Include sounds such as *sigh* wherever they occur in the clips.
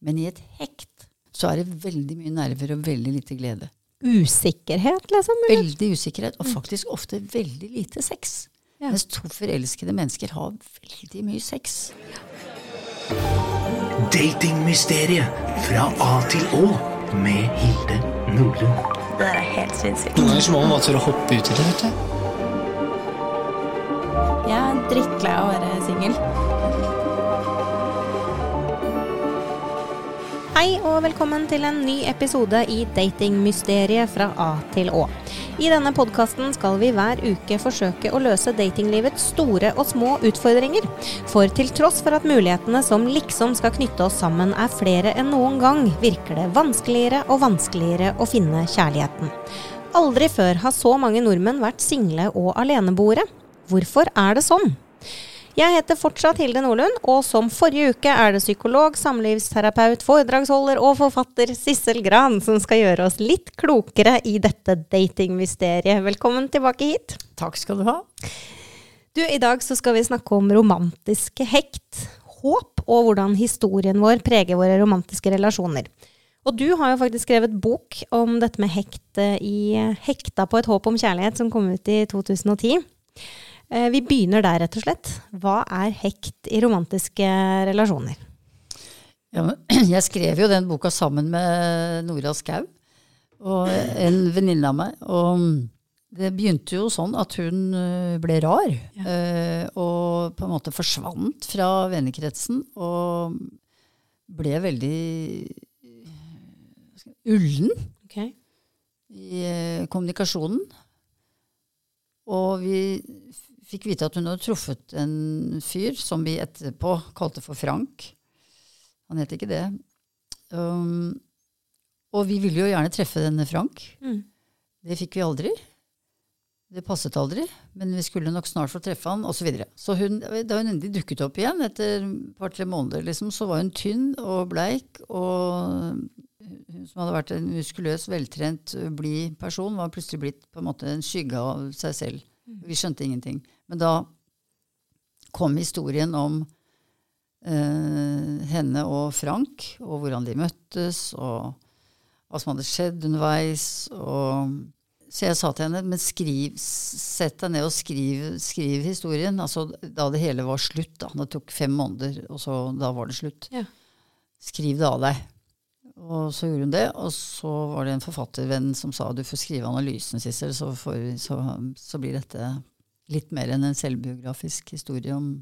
Men i et hekt så er det veldig mye nerver og veldig lite glede. Usikkerhet, liksom? eller? Veldig usikkerhet, og faktisk ofte veldig lite sex. Ja. Mens to forelskede mennesker har veldig mye sex. Datingmysteriet fra A til Å med Hilde Nordlund. Det der er helt sinnssykt. Noen ganger må man bare tørre å hoppe uti det. vet du. Jeg er drittlei av å være singel. Hei og velkommen til en ny episode i Datingmysteriet fra A til Å. I denne podkasten skal vi hver uke forsøke å løse datinglivets store og små utfordringer. For til tross for at mulighetene som liksom skal knytte oss sammen er flere enn noen gang, virker det vanskeligere og vanskeligere å finne kjærligheten. Aldri før har så mange nordmenn vært single og aleneboere. Hvorfor er det sånn? Jeg heter fortsatt Hilde Nordlund, og som forrige uke er det psykolog, samlivsterapeut, foredragsholder og forfatter Sissel Gran som skal gjøre oss litt klokere i dette datingmysteriet. Velkommen tilbake hit. Takk skal du ha. Du, I dag så skal vi snakke om romantiske hekt, håp, og hvordan historien vår preger våre romantiske relasjoner. Og du har jo faktisk skrevet bok om dette med hekt eh, i Hekta på et håp om kjærlighet, som kom ut i 2010. Eh, Vi begynner der, rett og slett. Hva er hekt i romantiske relasjoner? Ja, *clears throat* jeg skrev jo den boka sammen med Nora Skau, og en venninne av meg. Og det begynte jo sånn at hun øh, ble rar, Ja. og på en måte forsvant fra vennekretsen. Og ble veldig ullen ullen i kommunikasjonen. Og vi fikk vite at hun hadde truffet en fyr som vi etterpå kalte for Frank. Han het ikke det. Um, og vi ville jo gjerne treffe denne Frank. Mm. Det fikk vi aldri. Det passet aldri, men vi skulle nok snart få treffe han, osv. Så, videre. så hun, da hun endelig dukket opp igjen, etter et par-tre måneder, liksom, så var hun tynn og bleik. Og hun som hadde vært en muskuløs, veltrent, blid person, var plutselig blitt på en måte en skygge av seg selv. Vi skjønte ingenting. Men da kom historien om eh, henne og Frank, og hvordan de møttes, og hva som hadde skjedd underveis. Og, så jeg sa til henne, men skriv, sett deg ned og skriv, skriv historien. Altså da det hele var slutt. Da. Det tok fem måneder, og så da var det slutt. Ja. Skriv det av deg. Og så gjorde hun det, og så var det en forfattervenn som sa du får skrive analysen, Sissel, så, så, så blir dette litt mer enn en selvbiografisk historie om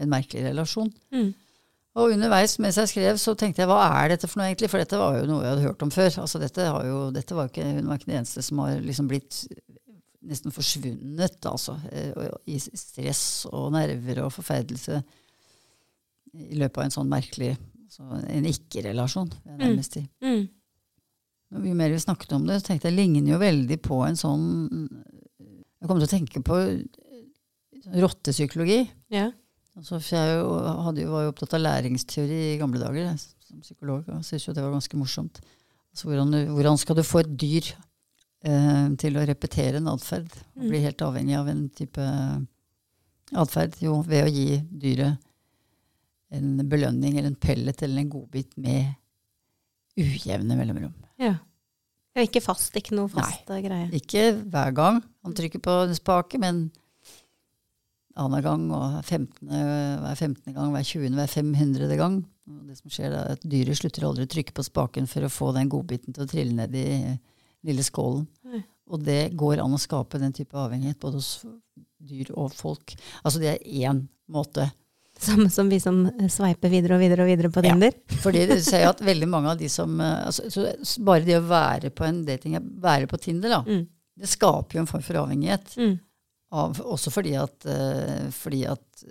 en merkelig relasjon. Mm. Og underveis mens jeg skrev, så tenkte jeg hva er dette for noe egentlig? For dette var jo noe jeg hadde hørt om før. Altså dette har jo, dette var ikke, hun var ikke den eneste som har liksom blitt nesten forsvunnet, altså. eh, I stress og nerver og forferdelse i løpet av en sånn merkelig altså En ikke-relasjon, vil jeg nærmest si. Mm. Og Jo mer vi snakket om det, så tenkte jeg det ligner jo veldig på en sånn Jeg kom til å tenke på sånn rottepsykologi. Ja. Altså, for jeg jo, hadde jo, var jo opptatt av læringsteori i gamle dager jeg, som psykolog, og syntes jo det var ganske morsomt. Altså, hvordan, hvordan skal du få et dyr eh, til å repetere en atferd? Og bli helt avhengig av en type atferd? Jo, ved å gi dyret en belønning eller en pellet eller en godbit med ujevne mellomrom. ja. Ja, Ikke fast, ikke noe fast Nei, greie. Ikke hver gang han trykker på en spake, men annenhver gang og 15, hver 15. gang, hver 20., hver 500. gang. Og det som skjer er at Dyret slutter aldri å trykke på spaken for å få den godbiten til å trille ned i lille skålen. Nei. Og det går an å skape den type avhengighet både hos dyr og folk. Altså det er én måte. Samme som vi som eh, sveiper videre og videre og videre på Ja. Tinder. *laughs* Fordi du ser at veldig mange av de som eh, altså, så, så Bare det å være på en dating, være på Tinder, da, Mm. det skaper jo en form for avhengighet. Mm. Av, også fordi at, eh, fordi at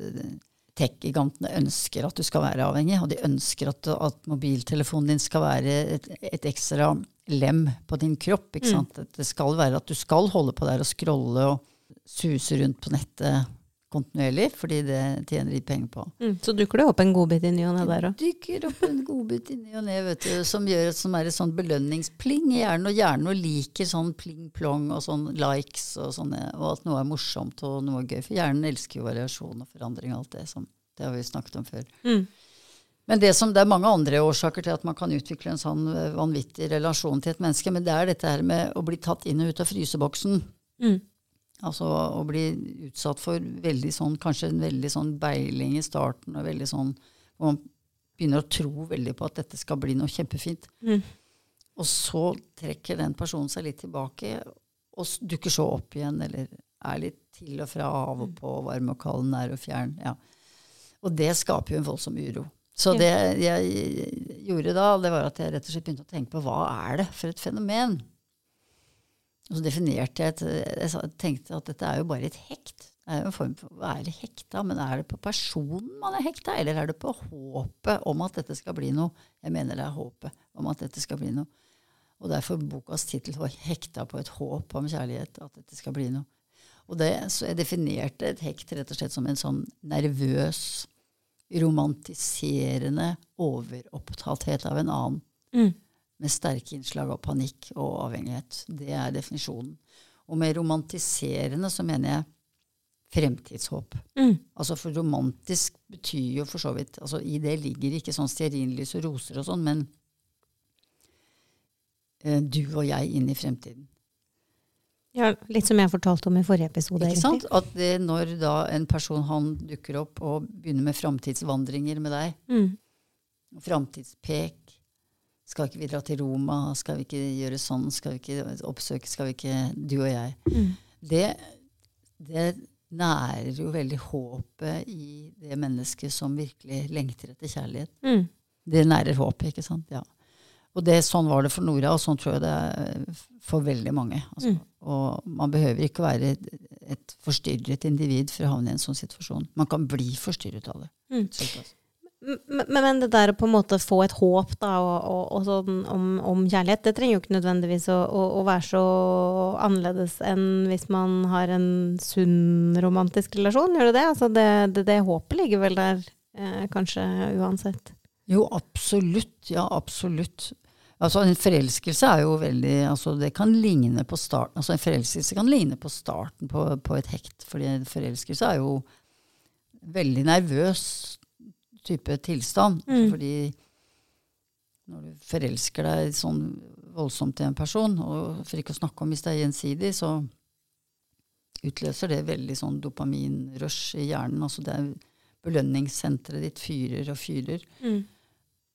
tech-gigantene ønsker at du skal være avhengig, og de ønsker at, at mobiltelefonen din skal være et, et ekstra lem på din kropp. Ikke sant? At det skal være at du skal holde på der og scrolle og suse rundt på nettet kontinuerlig, fordi det tjener de penger på. Mm. Så dukker det opp en godbit i ny og ne der òg. Dykker opp en godbit i ny og ne, vet du, som gjør som er et sånn belønningspling i hjernen, og hjernen og liker sånn pling-plong og sånn likes og sånne, og at noe er morsomt og noe er gøy. For hjernen elsker jo variasjon og forandring og alt det som det har vi snakket om før. Mm. Men det, som, det er mange andre årsaker til at man kan utvikle en sånn eh, vanvittig relasjon til et menneske, men det er dette her med å bli tatt inn og ut av fryseboksen. Mm. Altså å bli utsatt for veldig sånn, kanskje en veldig sånn beiling i starten, og veldig sånn hvor man begynner å tro veldig på at dette skal bli noe kjempefint. Mm. Og så trekker den personen seg litt tilbake, og dukker så opp igjen, eller er litt til og fra av og på, varm og kald, nær og fjern. Ja. Og det skaper jo en voldsom uro. Så det jeg gjorde da, det var at jeg rett og slett begynte å tenke på hva er det for et fenomen? Og så definerte jeg et, jeg tenkte at dette er jo bare et hekt. Det er jo en form for å være hekta, men er det på personen man er hekta, eller er det på håpet om at dette skal bli noe? Jeg mener det er håpet om at dette skal bli noe. Og derfor bokas tittel var 'Hekta på et håp om kjærlighet', at dette skal bli noe. Og det, så jeg definerte et hekt rett og slett som en sånn nervøs, romantiserende overopptatthet av en annen. Mm. Med sterke innslag av panikk og avhengighet. Det er definisjonen. Og med romantiserende så mener jeg fremtidshåp. Mm. Altså For romantisk betyr jo for så vidt altså I det ligger ikke sånn stearinlys og roser og sånn, men eh, du og jeg inn i fremtiden. Ja, litt som jeg fortalte om i forrige episode. Ikke sant? At det, når da en person han dukker opp og begynner med framtidsvandringer med deg, Mm. framtidspek Skal ikke vi dra til Roma? Skal vi ikke gjøre sånn? Skal vi ikke oppsøke Skal vi ikke Du og jeg. Mm. Det, det nærer jo veldig håpet i det mennesket som virkelig lengter etter kjærlighet. Mm. Det nærer håpet, ikke sant? Ja. Og det, sånn var det for Nora, og sånn tror jeg det er for veldig mange. Altså. Mm. Og man behøver ikke være et, et forstyrret individ for å havne i en sånn situasjon. Man kan bli forstyrret av det. Mm. Men, men det der å på en måte få et håp da, og, og, og sånn om, om kjærlighet, det trenger jo ikke nødvendigvis å, å, å være så annerledes enn hvis man har en sunn romantisk relasjon. Gjør det det? Altså det, det, det håpet ligger vel der, eh, kanskje uansett. Jo, absolutt. Ja, absolutt. Altså, en forelskelse er jo veldig altså, Det kan ligne på starten altså, En forelskelse kan ligne på starten på, på et hekt. fordi en forelskelse er jo veldig nervøs type tilstand. Mm. Fordi når du forelsker deg sånn voldsomt i en person, og for ikke å snakke om hvis det er gjensidig, så utløser det veldig sånn dopaminrush i hjernen. altså det er Belønningssenteret ditt fyrer og fyrer. Mm.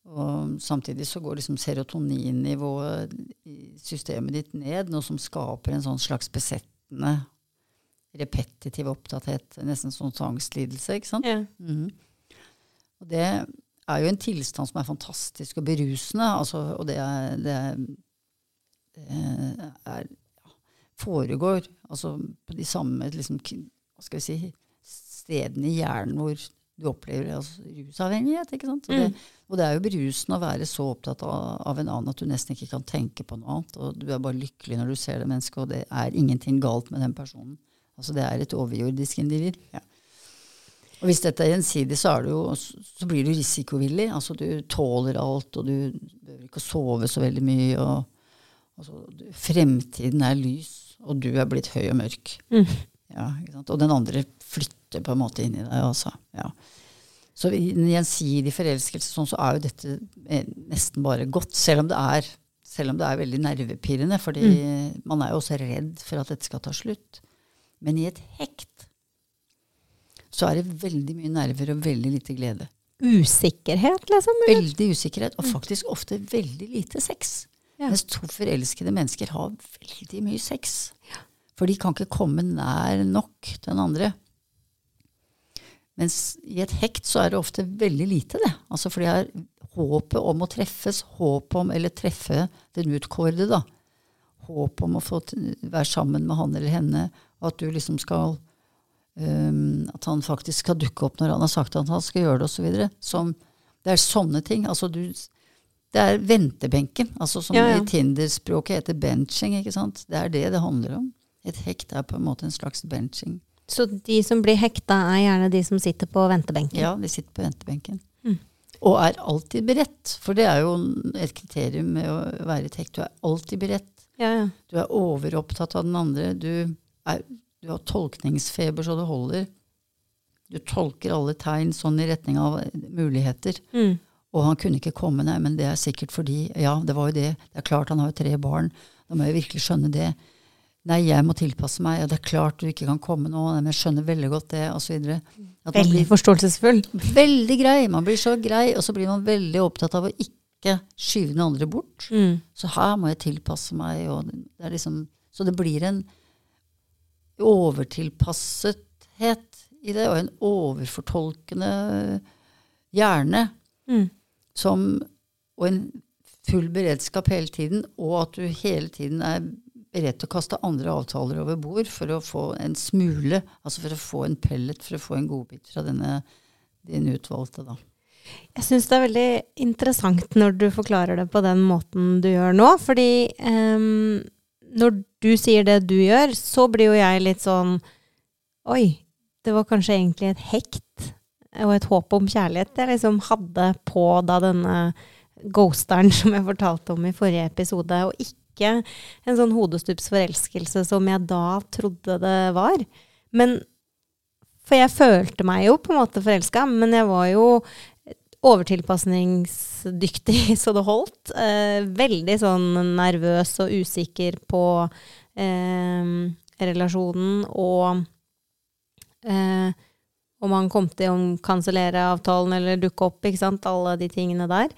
Og samtidig så går liksom serotoninnivået i systemet ditt ned, noe som skaper en sånn slags besettende, repetitiv opptatthet, nesten sånn angstlidelse, ikke sant? Ja. Mhm. Og det er jo en tilstand som er fantastisk og berusende, altså, og det det det er ja, foregår altså, på de samme liksom, hva skal vi si, stedene i hjernen hvor du opplever altså, rusavhengighet. ikke sant? Og det, og det er jo berusende å være så opptatt av, av en annen at du nesten ikke kan tenke på noe annet. Og du er bare lykkelig når du ser det mennesket, og det er ingenting galt med den personen. Altså Det er et overjordisk individ. Ja. Og hvis dette er gjensidig, så, er du jo, så blir du risikovillig. Altså du tåler alt, og du behøver ikke å sove så veldig mye. og altså, du, Fremtiden er lys, og du er blitt høy og mørk. Mm. Ja? Og den andre flytter på en måte inn i deg. Altså. Ja. Så i en gjensidig forelskelse sånn, så er jo dette eh, nesten bare godt, selv om det er, om det er veldig nervepirrende. fordi man er jo også redd for at dette skal ta slutt. Men i et hekt så er det veldig mye nerver og veldig lite glede. Usikkerhet, liksom? eller? Veldig usikkerhet, og faktisk ofte veldig lite sex. Ja. Mens to forelskede mennesker har veldig mye sex. For de kan ikke komme nær nok den andre. Mens i et hekt så er det ofte veldig lite, det. Altså for de har håpet om å treffes, håp om, eller treffe den utkårede, da. Håp om å få være sammen med han eller henne, og at du liksom skal um, At han faktisk skal dukke opp når han har sagt at han skal gjøre det, osv. Det er sånne ting. Altså du Det er ventebenken, altså som Ja, ja. i Tinder-språket heter benching, ikke sant. Det er det det handler om. Et hekt er på en måte en slags benching. Så de som blir hekta, er gjerne de som sitter på ventebenken? Ja, de sitter på ventebenken. Mm. Og er alltid beredt. For det er jo et kriterium med å være et hekt. Du er alltid beredt. Ja, ja. Du er overopptatt av den andre. Du, er, du har tolkningsfeber så det holder. Du tolker alle tegn sånn i retning av muligheter. Mm. Og han kunne ikke komme, nei, men det er sikkert fordi Ja, det var jo det. Det er klart han har jo tre barn. Da må jeg virkelig skjønne det. Nei, jeg må tilpasse meg. Ja, det er klart du ikke kan komme nå. Nei, men jeg skjønner veldig godt det, osv. Veldig forståelsesfull. veldig grei. Man blir så grei, og så blir man veldig opptatt av å ikke skyve den andre bort. Mm. Så her må jeg tilpasse meg. Og det er liksom, så det blir en overtilpassethet i det, og en overfortolkende hjerne. Mm. Som, og en full beredskap hele tiden, og at du hele tiden er beredt til å kaste andre avtaler over bord for å få en smule, altså for å få en pellet, for å få en godbit fra denne din utvalgte, da. Jeg syns det er veldig interessant når du forklarer det på den måten du gjør nå. Fordi ehm, når du sier det du gjør, så blir jo jeg litt sånn Oi, det var kanskje egentlig et hekt og et håp om kjærlighet jeg liksom hadde på da denne ghosteren som jeg fortalte om i forrige episode, og ikke en sånn hodestups forelskelse som jeg da trodde det var. Men For jeg følte meg jo på en måte forelska, men jeg var jo overtilpasningsdyktig *laughs* så det holdt. Eh, veldig sånn nervøs og usikker på eh, relasjonen og eh, om han kom til å kansellere avtalen eller dukke opp, ikke sant. Alle de tingene der.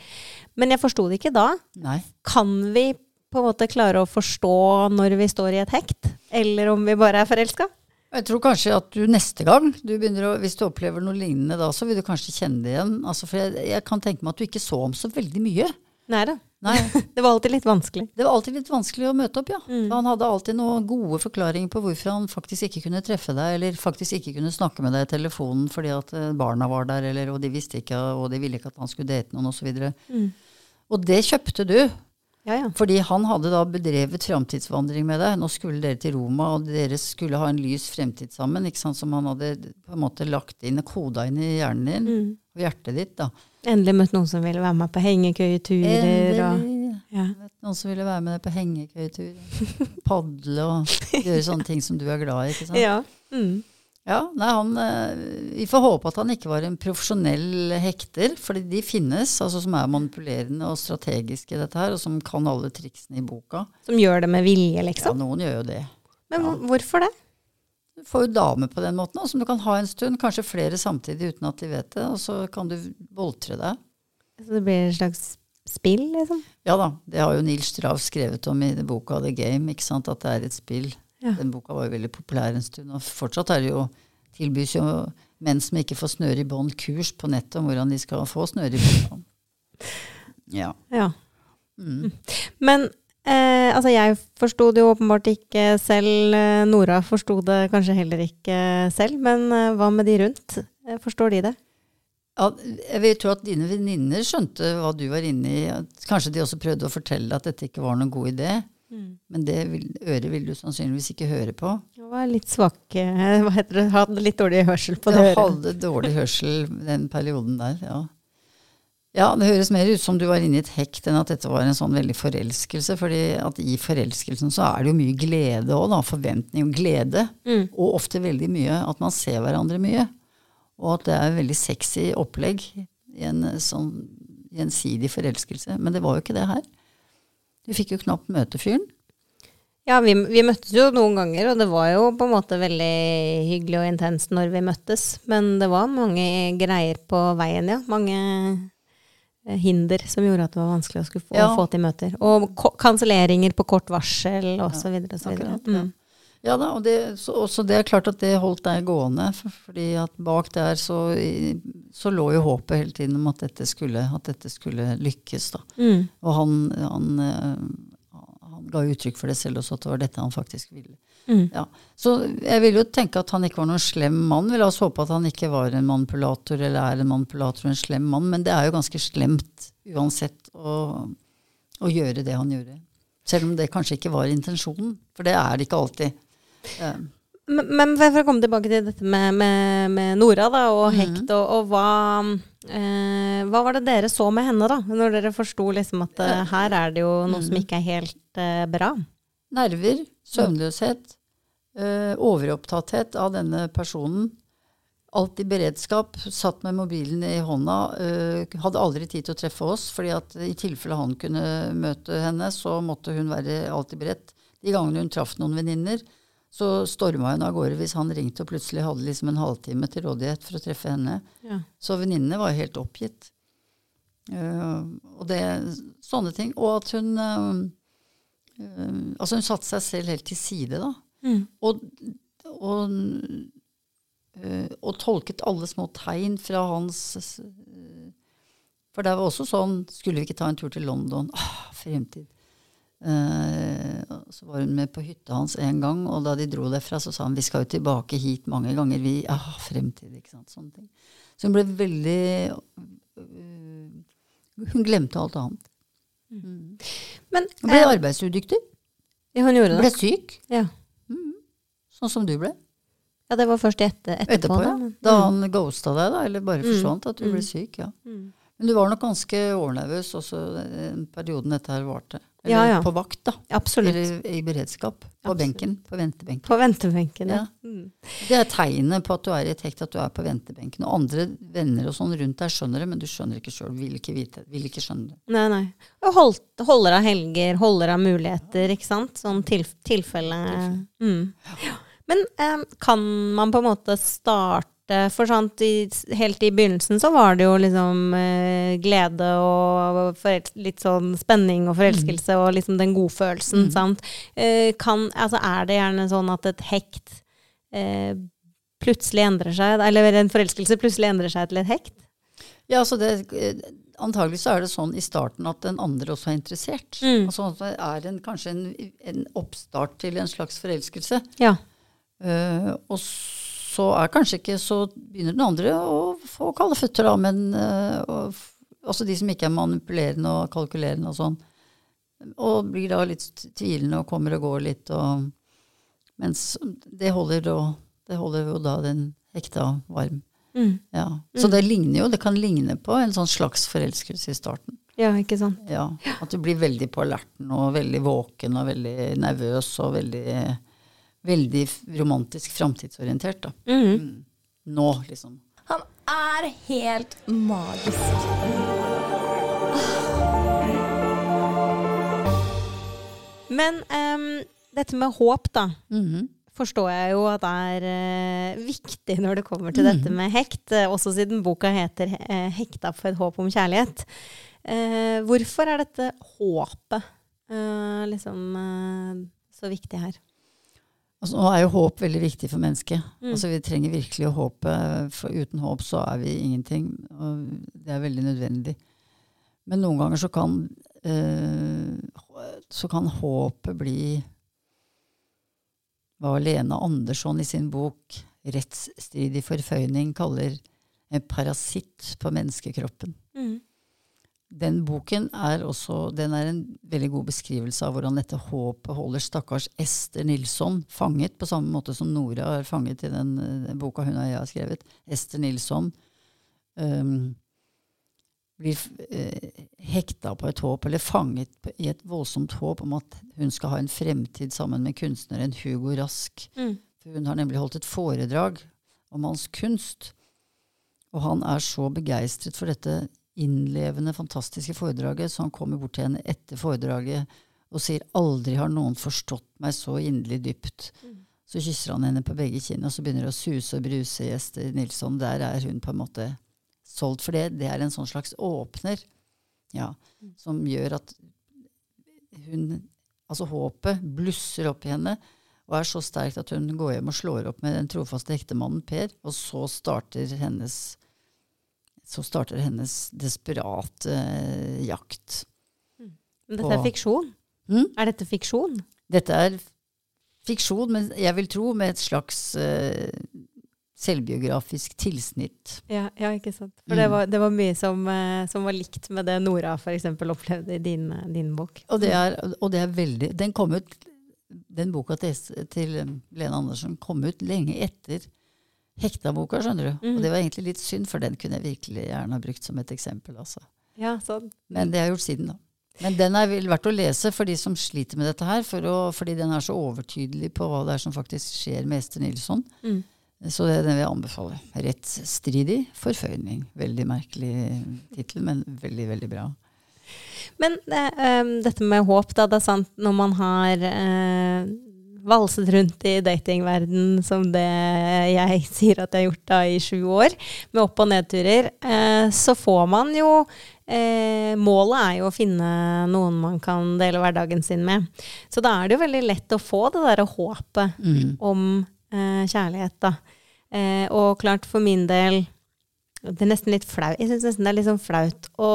Men jeg forsto det ikke da. Nei. Kan vi på en måte klare å forstå når vi står i et hekt, eller om vi bare er forelska? Jeg tror kanskje at du neste gang, du å, hvis du opplever noe lignende da, så vil du kanskje kjenne det igjen. Altså, for jeg, jeg kan tenke meg at du ikke så om så veldig mye. Nei da. *laughs* Det var alltid litt vanskelig. Det var alltid litt vanskelig å møte opp, ja. Mm. Han hadde alltid noen gode forklaringer på hvorfor han faktisk ikke kunne treffe deg, eller faktisk ikke kunne snakke med deg i telefonen fordi at eh, barna var der, eller, og de visste ikke, og de ville ikke at han skulle date noen, osv. Mm. Og det kjøpte du, Ja, ja. fordi han hadde da bedrevet framtidsvandring med deg. Nå skulle dere til Roma, og dere skulle ha en lys fremtid sammen, ikke sant, som han hadde på en måte lagt inn og koda inn i hjernen din, Mm. og hjertet ditt, da. Endelig møtt noen som ville være med på hengekøyeturer. Og, Endelig. ja. Vet, noen som ville være med deg på hengekøyetur. *laughs* Padle og gjøre sånne ting som du er glad i. ikke sant? Ja. Mm. Ja, nei, han, eh, Vi får håpe at han ikke var en profesjonell hekter, fordi de finnes, altså som er manipulerende og strategiske i dette her, og som kan alle triksene i boka. Som gjør det med vilje, liksom? Ja, noen gjør jo det. Men ja. hvorfor det? Du får jo damer på den måten, som du kan ha en stund, kanskje flere samtidig uten at de vet det, og så kan du boltre deg. Så det blir et slags spill, liksom? Ja da, det har jo Nils Strauss skrevet om i boka The Game, ikke sant, at det er et spill. Ja. Den boka var jo veldig populær en stund, og fortsatt er det jo, tilbys jo menn som ikke får snøre i bånd kurs på nettet om hvordan de skal få snøre i bånd. *laughs* Ja. Ja. Mm. Men eh, altså, jeg forsto det jo åpenbart ikke selv. eh, Nora forsto det kanskje heller ikke selv. Men eh, hva med de rundt? Eh, Forstår de det? Ja, jeg vil tro at dine venninner skjønte hva du var inne i. Kanskje de også prøvde å fortelle at dette ikke var noen god idé. Men det vil, øret vil du sannsynligvis ikke høre på. Jeg var litt svak eh, Hva heter det? Hadde litt dårlig hørsel på det øret. hadde dårlig hørsel den perioden der, ja. Ja, det høres mer ut som du var inne i et hekt enn at dette var en sånn veldig forelskelse. fordi at i forelskelsen så er det jo mye glede òg, da. Forventning og glede. Mm. Og ofte veldig mye at man ser hverandre mye. Og at det er veldig sexy opplegg i en sånn gjensidig forelskelse. Men det var jo ikke det her. Du fikk jo knapt møte fyren. Ja, vi, vi møttes jo noen ganger, og det var jo på en måte veldig hyggelig og intenst når vi møttes. Men det var mange greier på veien, ja. Mange eh, hinder som gjorde at det var vanskelig å få, Ja. få til møter. Og kanselleringer på kort varsel og så videre og så videre. akkurat, ja. Mm. Ja da, og det, så, også det er klart at det holdt deg gående. For, fordi at bak der så, så lå jo håpet hele tiden om at dette skulle, at dette skulle lykkes. da. Mm. Og han, han, eh, han ga uttrykk for det selv også, at det var dette han faktisk ville. Mm. Ja. Så jeg vil jo tenke at han ikke var noen slem mann. Vi La oss håpe at han ikke var en manipulator eller er en manipulator og en slem mann. Men det er jo ganske slemt uansett å, å gjøre det han gjorde. Selv om det kanskje ikke var intensjonen. For det er det ikke alltid. Eh, Men, men for å komme tilbake til dette med, med, med Nora da, og Mhm. hekt, og, og hva, eh, hva var det dere så med henne, da? Når dere forsto liksom at eh, her er det jo noe Mhm. som ikke er helt eh, bra? Nerver, søvnløshet, eh, overopptatthet av denne personen. alltid beredskap, satt med mobilen i hånda. øh, hadde aldri tid til å treffe oss, fordi at i tilfelle han kunne møte henne, så måtte hun være alltid beredt. De gangene hun traff noen venninner, så storma hun av gårde hvis han ringte og plutselig hadde liksom en halvtime til rådighet for å treffe henne. Ja. Så venninnene var helt oppgitt. Uh, og det, sånne ting. Og at hun uh, uh, Altså, hun satte seg selv helt til side, da. Mm. Og, og, eh, og tolket alle små tegn fra hans For det var også sånn Skulle vi ikke ta en tur til London? Ah, fremtid. Eh, så var hun med på hytta hans en gang, og da de dro derfra, så sa han vi skal jo tilbake hit mange ganger. Vi, ah, fremtid, ikke sant. Sånne ting. Så hun ble veldig uh, Hun glemte alt annet. Men Hun ble eh, arbeidsudyktig. ja, hun gjorde det. ble syk, Ja. sånn som du ble. ja, det var først etter, etterpå. Etterpå, ja. da, Da Mm. han ghosta deg, da, eller bare Mm. forsvant, at du ble Mm. syk. ja. Mm. Men du var nok ganske overnervøs også den perioden dette her varte. Eller Ja, ja. på vakt, da. Absolutt. Eller i beredskap. På Absolutt. benken. På ventebenken. På ventebenken, ja. Mm. Det er tegnet på at du er i et hekt, at du er på ventebenken. Og andre venner og sånn rundt deg skjønner det, men du skjønner ikke sjøl. Vil ikke vite Vil ikke skjønne det. Nei, nei. Og holdt, holder av helger, holder av muligheter, ikke sant? Sånn til, tilfelle mm. Men eh, kan man på en måte starte For sant, i, helt i begynnelsen så var det jo liksom eh, glede og litt sånn spenning og forelskelse og liksom den godfølelsen, sant. Eh, kan, altså er det gjerne sånn at et hekt eh, plutselig endrer seg, eller en forelskelse plutselig endrer seg til et hekt? Ja, altså det, eh, Antagelig så er det sånn i starten at den andre også er interessert. Mm. Altså at det er en, kanskje en, en oppstart til en slags forelskelse. Ja. Uh, og så er kanskje ikke Så begynner den andre å få kalde føtter, da, men eh, og, de som ikke er manipulerende og kalkulerende og sånn. Og blir da litt tvilende og kommer og går litt og Mens det holder, da, det holder jo da den hekta varm. Mm. Ja. Så det ligner jo, det kan ligne på en sånn slags forelskelse i starten. Ja, ikke sant. Ja, At du blir veldig på alerten og veldig våken og veldig nervøs og veldig, veldig romantisk framtidsorientert. Mm. Mhm. Nå, liksom. Han er helt magisk. Men um, dette med håp, da, Mhm. forstår jeg jo at er uh, viktig når det kommer til dette med hekt. eh, også siden boka heter eh, 'Hekta for et håp om kjærlighet'. Uh, hvorfor er dette håpet eh, liksom så viktig her? Altså, nå er jo håp veldig viktig for mennesket. Mm. Altså, vi trenger virkelig å håpe, for uten håp så er vi ingenting. Og det er veldig nødvendig. Men noen ganger så kan, øh, så kan håpet bli hva Lena Andersson i sin bok 'Rettsstridig forføyning' kaller en parasitt på menneskekroppen. Den boken er også den er en veldig god beskrivelse av hvordan dette håpet holder stakkars Ester Nilsson fanget, på samme måte som Nora er fanget i den, den boka hun og jeg har skrevet. Ester Nilsson um, blir uh, hekta på et håp, eller fanget i et voldsomt håp om at hun skal ha en fremtid sammen med kunstneren Hugo Rask. Mm. For hun har nemlig holdt et foredrag om hans kunst. Og han er så begeistret for dette innlevende, fantastiske foredraget, så han kommer bort til henne etter foredraget og sier 'aldri har noen forstått meg så inderlig dypt'. Så kysser han henne på begge kinn, og så begynner det å suse og bruse i Ester Nilsson. Der er hun på en måte solgt for det. Det er en sånn slags åpner, ja, som gjør at hun Altså håpet blusser opp i henne og er så sterkt at hun går hjem og slår opp med den trofaste ektemannen Per, og så starter hennes så starter hennes desperate eh, jakt. Men dette er fiksjon. Mm? Er dette fiksjon? Dette er fiksjon, men jeg vil tro med et slags uh, selvbiografisk tilsnitt. Ja, ja ikke sant. For Mm. det, var, det var mye som, eh, som var likt med det Nora eksempel opplevde i din, din bok. Og det er, og det er veldig Den kom ut Den boka til, til Lene Andersen kom ut lenge etter Hekta-boka, skjønner du. Mm. Og det var egentlig litt synd, for den kunne jeg virkelig gjerne ha brukt som et eksempel. altså. Ja, sånn. Men det har jeg gjort siden, da. Men den er vel verdt å lese for de som sliter med dette her, for å, fordi den er så overtydelig på hva det er som faktisk skjer med Ester Nilsson. Mm. Så det, den vil jeg anbefale. Rettsstridig forføyning. Veldig merkelig tittel, men veldig, veldig bra. Men det, um, dette med håp, da. Det er sant når man har eh, valset rundt i datingverden som det jeg sier at jeg har gjort da i sju år, med opp- og nedturer, eh, så får man jo eh, Målet er jo å finne noen man kan dele hverdagen sin med. Så da er det jo veldig lett å få det derre håpet Mm. om eh, kjærlighet, da. Eh, og klart, for min del Det er nesten litt flaut. Jeg syns nesten det er litt sånn flaut å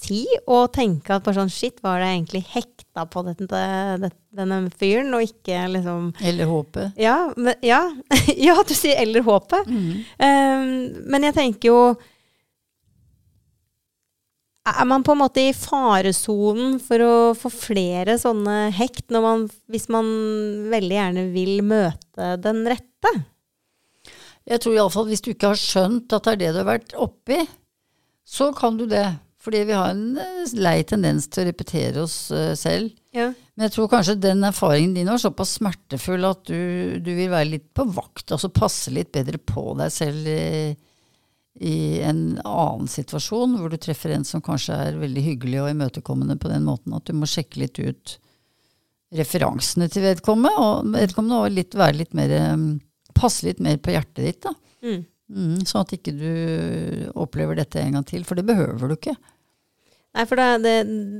si og tenke at bare sånn Shit, var det egentlig hekta på dette, dette, denne fyren, og ikke liksom Eller håpet. Ja, men, ja. *laughs* ja du sier 'eller håpet'. Um, men jeg tenker jo Er man på en måte i faresonen for å få flere sånne hekt, når man, hvis man veldig gjerne vil møte den rette? Jeg tror iallfall hvis du ikke har skjønt at det er det du har vært oppi, så kan du det. Fordi vi har en eh, lei tendens til å repetere oss eh, selv. Ja. Men jeg tror kanskje den erfaringen din var såpass smertefull at du, du vil være litt på vakt, altså passe litt bedre på deg selv i, i en annen situasjon, hvor du treffer en som kanskje er veldig hyggelig og imøtekommende på den måten at du må sjekke litt ut referansene til vedkommende, og vedkommende og litt, være litt mer eh, Passe litt mer på hjertet ditt, da. Mm. Mm, sånn at ikke du opplever dette en gang til, for det behøver du ikke. Nei, for det, det,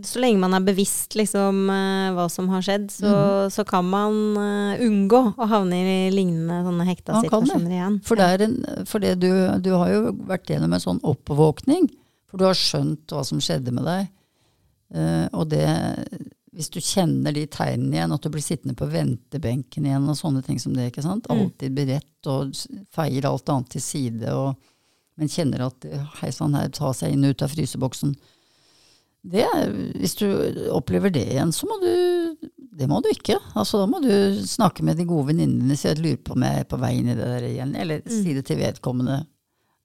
så lenge man er bevisst liksom, eh, hva som har skjedd, så, så kan man uh, unngå å havne i lignende sånne hekta Man situasjoner igjen. For, det er en, for det du, du har jo vært gjennom en sånn oppvåkning, for du har skjønt hva som skjedde med deg. Uh, og det, hvis du kjenner de tegnene igjen, at du blir sittende på ventebenken igjen og sånne ting som det, ikke sant? Alltid beredt og feier alt annet til side, og, men kjenner at hei sann, her ta seg inn og ut av fryseboksen. Det hvis du opplever det igjen, så må du Det må du ikke. Altså, da må du snakke med de gode venninnene si at du lurer på om jeg er på vei inn i det der igjen. Eller si det til vedkommende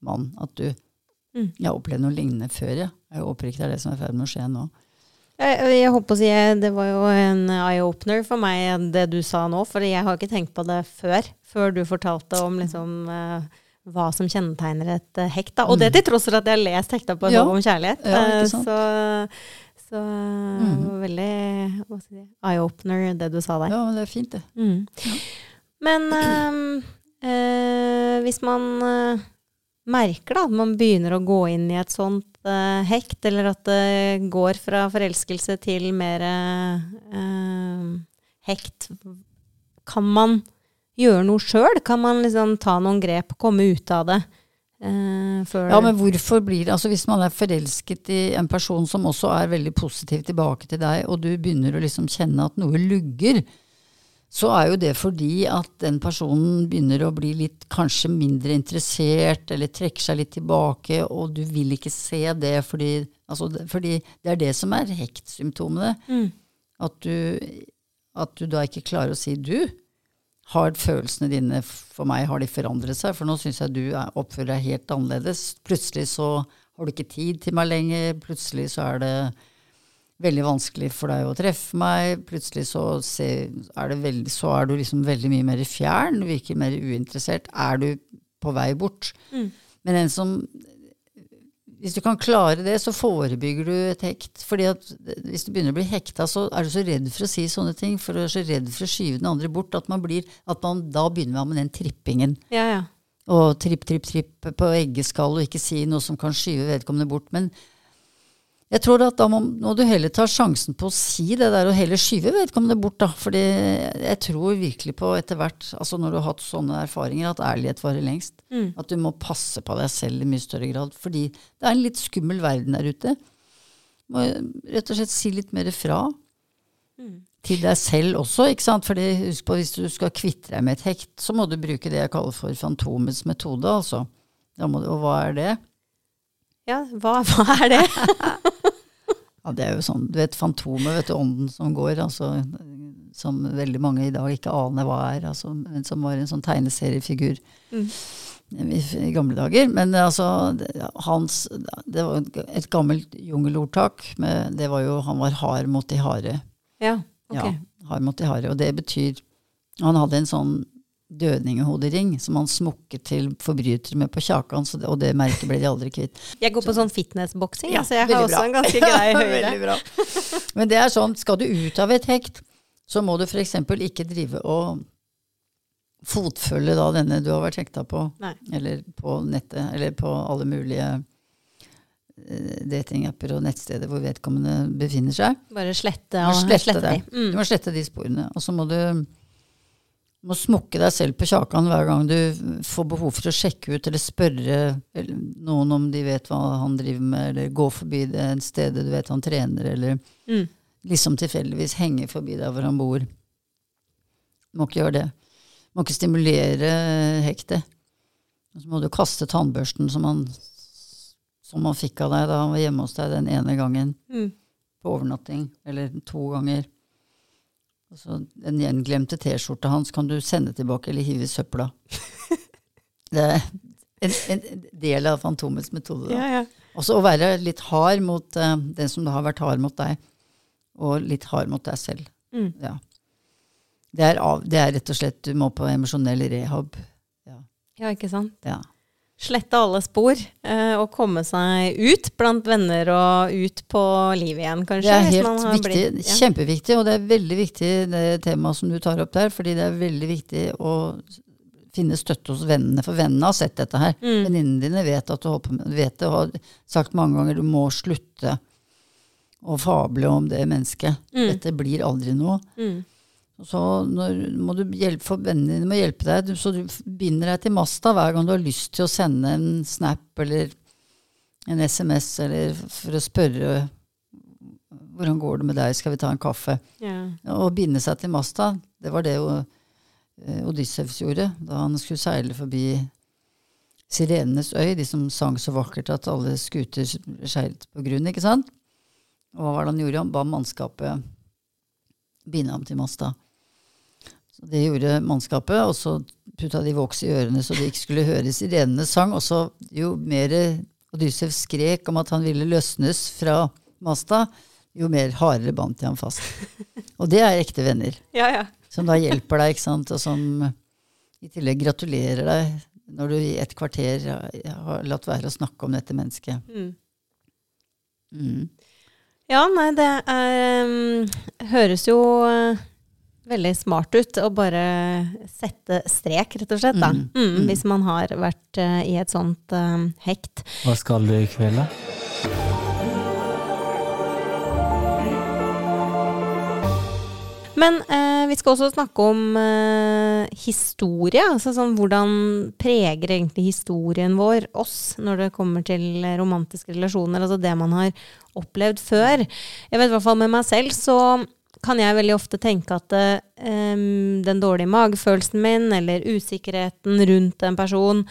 mann at du Mm. Jeg har opplevd noe lignende før, jeg. Jeg håper ikke det er det som er i ferd med å skje nå. Jeg, jeg håper å si Det var jo en eye-opener for meg, det du sa nå. For jeg har ikke tenkt på det før. Før du fortalte om liksom, eh, hva som kjennetegner et eh, hekt. Da. Og det til tross for at jeg har lest hekta på Mm. Ja. Om kjærlighet. Ja, Eh? Så, så Mm. veldig si, eye-opener, det du sa der. Ja, men det er fint, det. Mm. Men ehm, eh, hvis man merker da, at man begynner å gå inn i et sånt uh, hekt, eller at det går fra forelskelse til mer uh, hekt, kan man gjøre noe sjøl? Kan man liksom ta noen grep, komme ut av det? Uh, Ja, men hvorfor blir Altså hvis man er forelsket i en person som også er veldig positiv tilbake til deg, og du begynner å liksom kjenne at noe lugger, så er jo det fordi at den personen begynner å bli litt kanskje mindre interessert, eller trekker seg litt tilbake, og du vil ikke se det fordi, altså, fordi det er det som er hektsymptomene. Mm. At, du, at du da ikke klarer å si du. Har følelsene dine for meg har de forandret seg? For nå syns jeg du er, oppfører deg helt annerledes. Plutselig så har du ikke tid til meg lenger. Plutselig så er det veldig vanskelig for deg å treffe meg. Plutselig så, se, er, det veldig, så er du liksom veldig mye mer fjern. Du virker mer uinteressert. Er du på vei bort? Mm. Men en som hvis du kan klare det, så forebygger du et hekt. Fordi at hvis du begynner å bli hekta, så er du så redd for å si sånne ting, for du er så redd for å skyve den andre bort, at man, blir, at man da begynner man med den trippingen. Ja, ja. Og tripp, tripp, tripp på eggeskall, og ikke si noe som kan skyve vedkommende bort. Men jeg tror at da må, må du heller ta sjansen på å si det der, og heller skyve vedkommende bort, da. Fordi jeg tror virkelig på etter hvert, altså når du har hatt sånne erfaringer, at ærlighet varer lengst. Mm. At du må passe på deg selv i mye større grad. Fordi det er en litt skummel verden der ute. Må rett og slett si litt mer fra. Mm. Til deg selv også, ikke sant. Fordi husk på, hvis du skal kvitte deg med et hekt, så må du bruke det jeg kaller for fantomets metode, altså. Du, og hva er det? ja hva, hva er det? *laughs* Ja, det er jo sånn, du vet Fantomet, vet du, ånden som går, altså, som veldig mange i dag ikke aner hva er, altså, men som var en sånn tegneseriefigur Mm. i, i gamle dager. Men altså, hans, det var et gammelt jungelordtak, med, det var jo, han var hard mot de harde. Ja, ok. Ja, hard mot de harde, og det betyr, han hadde en sånn dødningehodering som han smukket til forbrytere med på kjakan, så det, og det merket ble de aldri kvitt. Jeg går på sånn fitnessboksing, Ja, så jeg har også bra. en ganske grei *laughs* høyde. Men det er sånn, skal du ut av et hekt, så må du f.eks. ikke drive og fotfølge da denne du har vært hekta på, Nei. eller på nettet, eller på alle mulige eh, datingapper og nettsteder hvor vedkommende befinner seg. Bare slette og slette, slette de. Mm. Du må slette de sporene. Og så må du må smukke deg selv på kjakan hver gang du får behov for å sjekke ut eller spørre noen om de vet hva han driver med, eller gå forbi det stedet du vet han trener, eller Mm. liksom tilfeldigvis henge forbi der hvor han bor. Må ikke gjøre det. Må ikke stimulere hektet. Så må du kaste tannbørsten som han, som han fikk av deg da han var hjemme hos deg den ene gangen Mm. på overnatting, eller to ganger. Og så den gjenglemte T-skjorta hans kan du sende tilbake eller hive i søpla. *laughs* Det er en, en del av Fantomets metode. Da. Ja, ja. Også å være litt hard mot uh, den som har vært hard mot deg, og litt hard mot deg selv. Mm. Ja. Det, er av, det er rett og slett Du må på emosjonell rehab. Ja. ja, ikke sant. ja. Slette alle spor eh, og komme seg ut blant venner og ut på livet igjen, kanskje. Det er helt man har viktig, blitt- ja. kjempeviktig, og det er veldig viktig det temaet som du tar opp der, fordi det er veldig viktig å finne støtte hos vennene, for vennene har sett dette her. Mm. Venninnene dine vet at du håper, vet det, og har sagt mange ganger du må slutte å fable om det mennesket. Mm. Dette blir aldri noe. Mm. Så når, må du hjelpe, vennene dine må hjelpe deg, du- så du binder deg til masta hver gang du har lyst til å sende en snap eller en SMS, eller for å spørre hvordan går det med deg, skal vi ta en kaffe? Yeah. Å binde seg til masta, det var det jo eh, Odysseus gjorde da han skulle seile forbi Sirenenes øy, de som sang så vakkert at alle skuter seilte på grunn, ikke sant? Og hva var det han gjorde? Han ba mannskapet binde ham til masta. Det gjorde mannskapet, og så putta de voks i ørene så det ikke skulle høre sirenenes sang. Og så jo mer Odysseus skrek om at han ville løsnes fra masta, jo mer hardere bandt de ham fast. *laughs* Og det er ekte venner, ja, ja. som da hjelper deg, ikke sant, og som i tillegg gratulerer deg når du i et kvarter har latt være å snakke om dette mennesket. Mm. Mm. Ja, nei, det er um, Høres jo uh, veldig smart ut å bare sette strek, rett og slett, da. Mm, Mm, mm. Hvis man har vært uh, i et sånt uh, hekt. Hva skal du i kveld, da? Men eh, vi skal også snakke om historie. Altså sånn hvordan preger egentlig historien vår oss når det kommer til romantiske relasjoner? Altså det man har opplevd før. Jeg vet i hvert fall med meg selv så kan jeg veldig ofte tenke at eh, den dårlige magefølelsen min eller usikkerheten rundt en person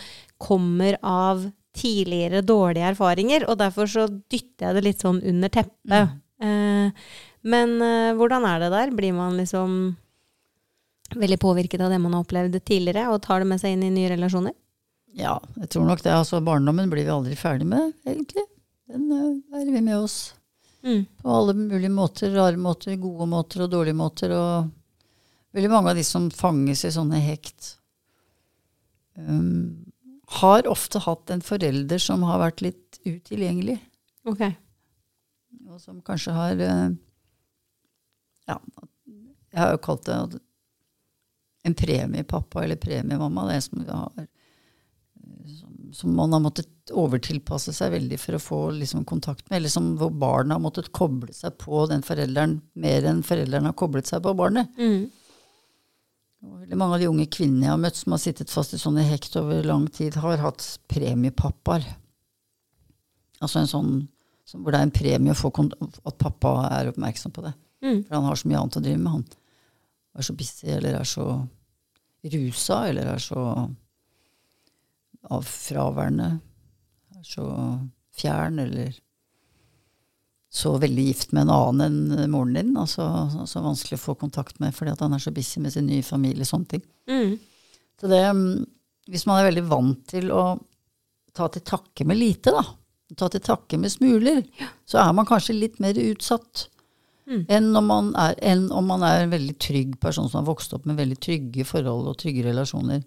kommer av tidligere dårlige erfaringer, og derfor så dytter jeg det litt sånn under teppet. Eh, men uh, hvordan er det der? Blir man liksom veldig påvirket av det man har opplevd tidligere, og tar det med seg inn i nye relasjoner? Ja, jeg tror nok det. Altså, barndommen blir vi aldri ferdig med, egentlig. Den uh, er vi med oss Mm. på alle mulige måter. Rare måter, gode måter og dårlige måter. Og veldig mange av de som fanges i sånne hekt, um, har ofte hatt en forelder som har vært litt utilgjengelig. Ok. Og som kanskje har uh, Ja, jeg har jo kalt det en premiepappa eller premiemamma. Det er en som, har, som, man har måttet overtilpasse seg veldig for å få liksom, kontakt med. Eller som hvor barna har måttet koble seg på den forelderen mer enn foreldrene har koblet seg på barnet. Mm. Veldig mange av de unge kvinnene jeg har møtt som har sittet fast i sånne hekt over lang tid, har hatt premiepappaer. Altså en sånn som, hvor det er en premie å få kont at pappa er oppmerksom på det. Mm. For han har så mye annet å drive med. Han er så busy, eller er så rusa, eller er så av fraværende. Er så fjern, eller så veldig gift med en annen enn moren din. Altså så vanskelig å få kontakt med fordi at han er så busy med sin nye familie. Sånne ting. Mm. Så det, mm, hvis man er veldig vant til å ta til takke med lite, da, ta til takke med smuler, så er man kanskje litt mer utsatt enn, om man er, enn om man er en veldig trygg person som har vokst opp med veldig trygge forhold og trygge relasjoner.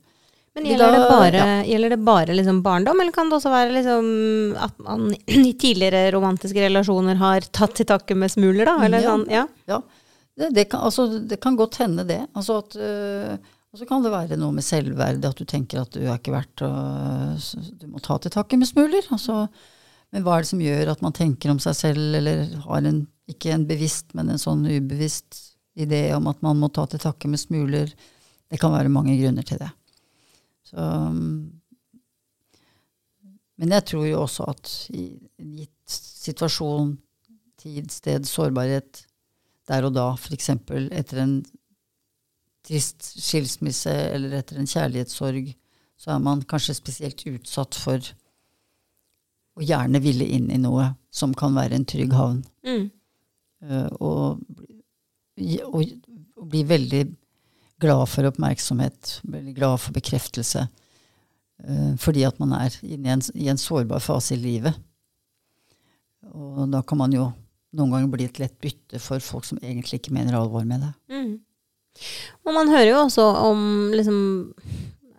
Men gjelder det bare, ja. gjelder det bare liksom barndom, eller kan det også være liksom at man *clears throat* i tidligere romantiske relasjoner har tatt til takke med smuler, da? Eller Ja. sånn, ja. Ja, det, det, kan, altså, det kan godt hende det. Altså at, øh, og så kan det være noe med selvverdet, at du tenker at du er ikke verdt å Du må ta til takke med smuler. Altså, men hva er det som gjør at man tenker om seg selv, eller har en, ikke en bevisst, men en sånn ubevisst idé om at man må ta til takke med smuler? Det kan være mange grunner til det. Så, um, men jeg tror jo også at i en gitt situasjon, tid, sted, sårbarhet, der og da, f.eks. etter en trist skilsmisse eller etter en kjærlighetssorg, så er man kanskje spesielt utsatt for å gjerne ville inn i noe som kan være en trygg havn. Mm. Uh, og, og, og bli veldig glad for oppmerksomhet, veldig glad for bekreftelse. eh, fordi at man er inne i en, i en sårbar fase i livet. Og da kan man jo noen ganger bli et lett bytte for folk som egentlig ikke mener alvor med det. Mm. Og man hører jo også om liksom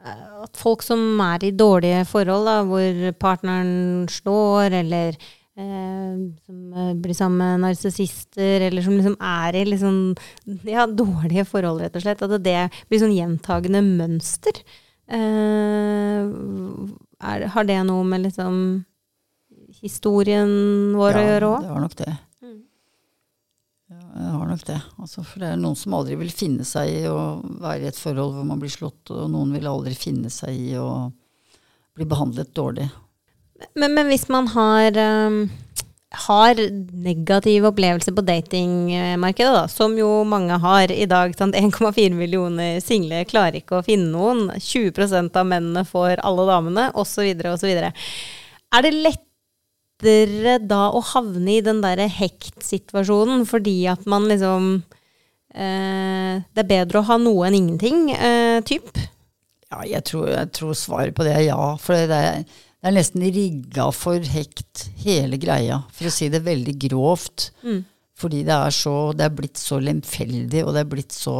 eh, at folk som er i dårlige forhold, da, hvor partneren slår, eller som eh, blir sammen med narsissister, eller som liksom er i liksom, ja, dårlige forhold, rett og slett, at det blir sånn gjentagende mønster. Eh, er, har det noe med liksom historien vår å gjøre òg? det har nok det. Mm. Ja, det har nok det. Altså, for det er noen som aldri vil finne seg i å være i et forhold hvor man blir slått, og noen vil aldri finne seg i å bli behandlet dårlig. Men, men hvis man har, um, har negative opplevelser på datingmarkedet, da, som jo mange har i dag 1,4 *laughs* millioner single klarer ikke å finne noen. 20% av mennene får alle damene, osv., osv. Er det lettere da å havne i den derre hekt-situasjonen fordi at man liksom eh, Det er bedre å ha noe enn ingenting, eh, typ? Ja, jeg tror, jeg tror svaret på det er ja. For det er, det er nesten rigga for hekt, hele greia. For å si det veldig grovt. Mm. Fordi det er, så, det er blitt så lemfeldig, og det er blitt så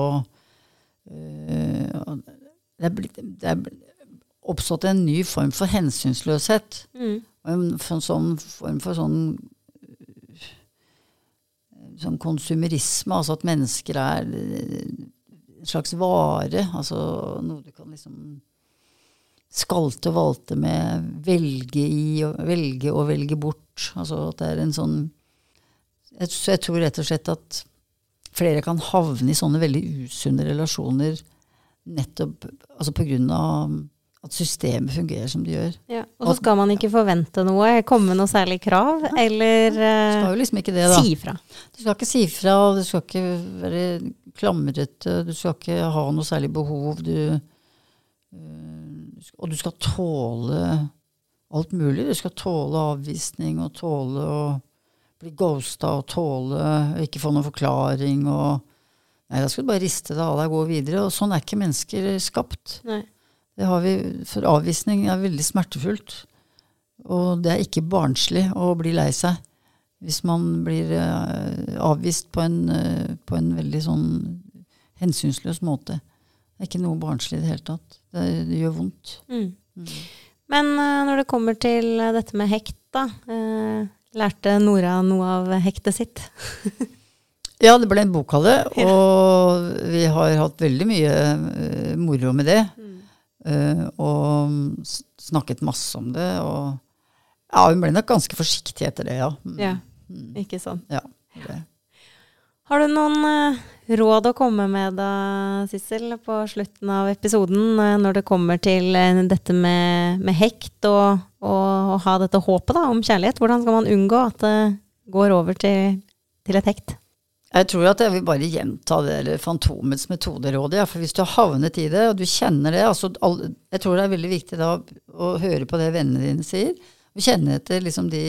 øh, det, er blitt, det er oppstått en ny form for hensynsløshet. Mm. Og en f- sånn form for sånn sånn konsumerisme, altså at mennesker er øh, en slags vare, altså noe du kan liksom skalte og valte med, velge i, og velge og velge bort. Altså at det er en sånn jeg, jeg tror rett og slett at flere kan havne i sånne veldig usunne relasjoner nettopp altså på grunn av at systemet fungerer som det gjør. Ja, og så skal man ikke forvente noe, komme med noe særlig krav, eller uh, skal jo liksom ikke det, da. si fra. Du skal ikke si fra, du skal ikke være klamrete, du skal ikke ha noe særlig behov. Du, øh, og du skal tåle alt mulig. Du skal tåle avvisning og tåle å bli ghosta og tåle å ikke få noen forklaring. Og, nei, da skal du bare riste det av deg og gå videre. Og sånn er ikke mennesker skapt. Nei. Det har vi, for avvisning er veldig smertefullt. Og det er ikke barnslig å bli lei seg hvis man blir eh, avvist på en, eh, på en veldig sånn hensynsløs måte. Det er ikke noe barnslig i det hele tatt. Det, det gjør vondt. Mm. Men eh, når det kommer til eh, dette med hekt, da. eh, lærte Nora noe av hektet sitt? *laughs* Ja, det ble en bok av det, og vi har hatt veldig mye moro med det. Eh, og snakket masse om det. Og ja, hun ble nok ganske forsiktig etter det, ja. Mm, Ja, ikke sant. ja det. Har du noen råd å komme med da, Sissel, på slutten av episoden, eh, når det kommer til eh, dette med, med hekt og, og å ha dette håpet da, om kjærlighet? Hvordan skal man unngå at det går over til, til et hekt? Jeg tror at jeg vil bare gjenta det eller Fantomets metoderåd. Ja, for hvis du har havnet i det, og du kjenner det altså, Jeg tror det er veldig viktig da å høre på det vennene dine sier. Og kjenne etter liksom de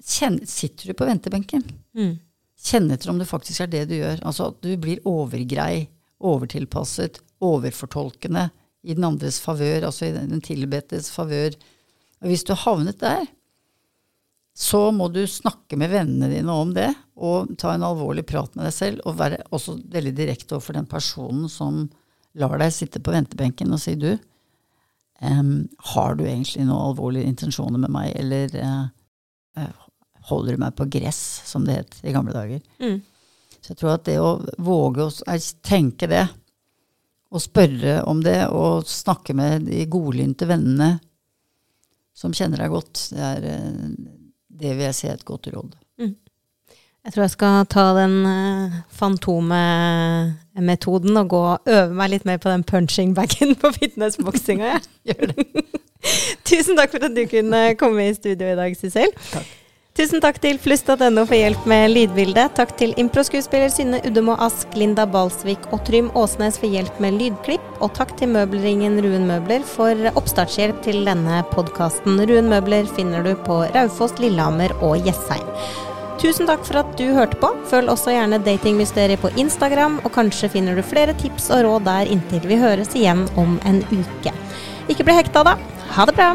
kjenne, Sitter du på ventebenken? Mm. Kjenne etter om det faktisk er det du gjør. Altså at du blir overgrei, overtilpasset, overfortolkende i den andres favør, altså i den tilbedtes favør. Og hvis du har havnet der, så må du snakke med vennene dine om det, og ta en alvorlig prat med deg selv, og være også veldig direkte overfor den personen som lar deg sitte på ventebenken og si du, um, har du egentlig noen alvorlige intensjoner med meg, eller uh, eh, holder du meg på gress, som det het i gamle dager. Mm. Så jeg tror at det å våge å tenke det, og spørre om det, og snakke med de godlynte vennene som kjenner deg godt, det er eh, det vil jeg si er et godt råd. Jeg tror jeg skal ta den uh, fantomemetoden og gå og øve meg litt mer på den punching bagen på fitnessboksinga. *laughs* Gjør det. *laughs* Tusen takk for at du kunne komme i studio i dag, Sissel. Takk. Tusen takk til flust.no for hjelp med lydbildet. Takk til improskuespiller Synne Uddemo Ask, Linda Balsvik og Trym Åsnes for hjelp med lydklipp. Og takk til møbelringen Ruen Møbler for oppstartshjelp til denne podkasten. Ruen Møbler finner du på Raufoss, Lillehammer og Jessheim. Tusen takk for at du hørte på. Følg også gjerne Datingmysteriet på Instagram, og kanskje finner du flere tips og råd der inntil vi høres igjen om en uke. Ikke bli hekta, da. Ha det bra!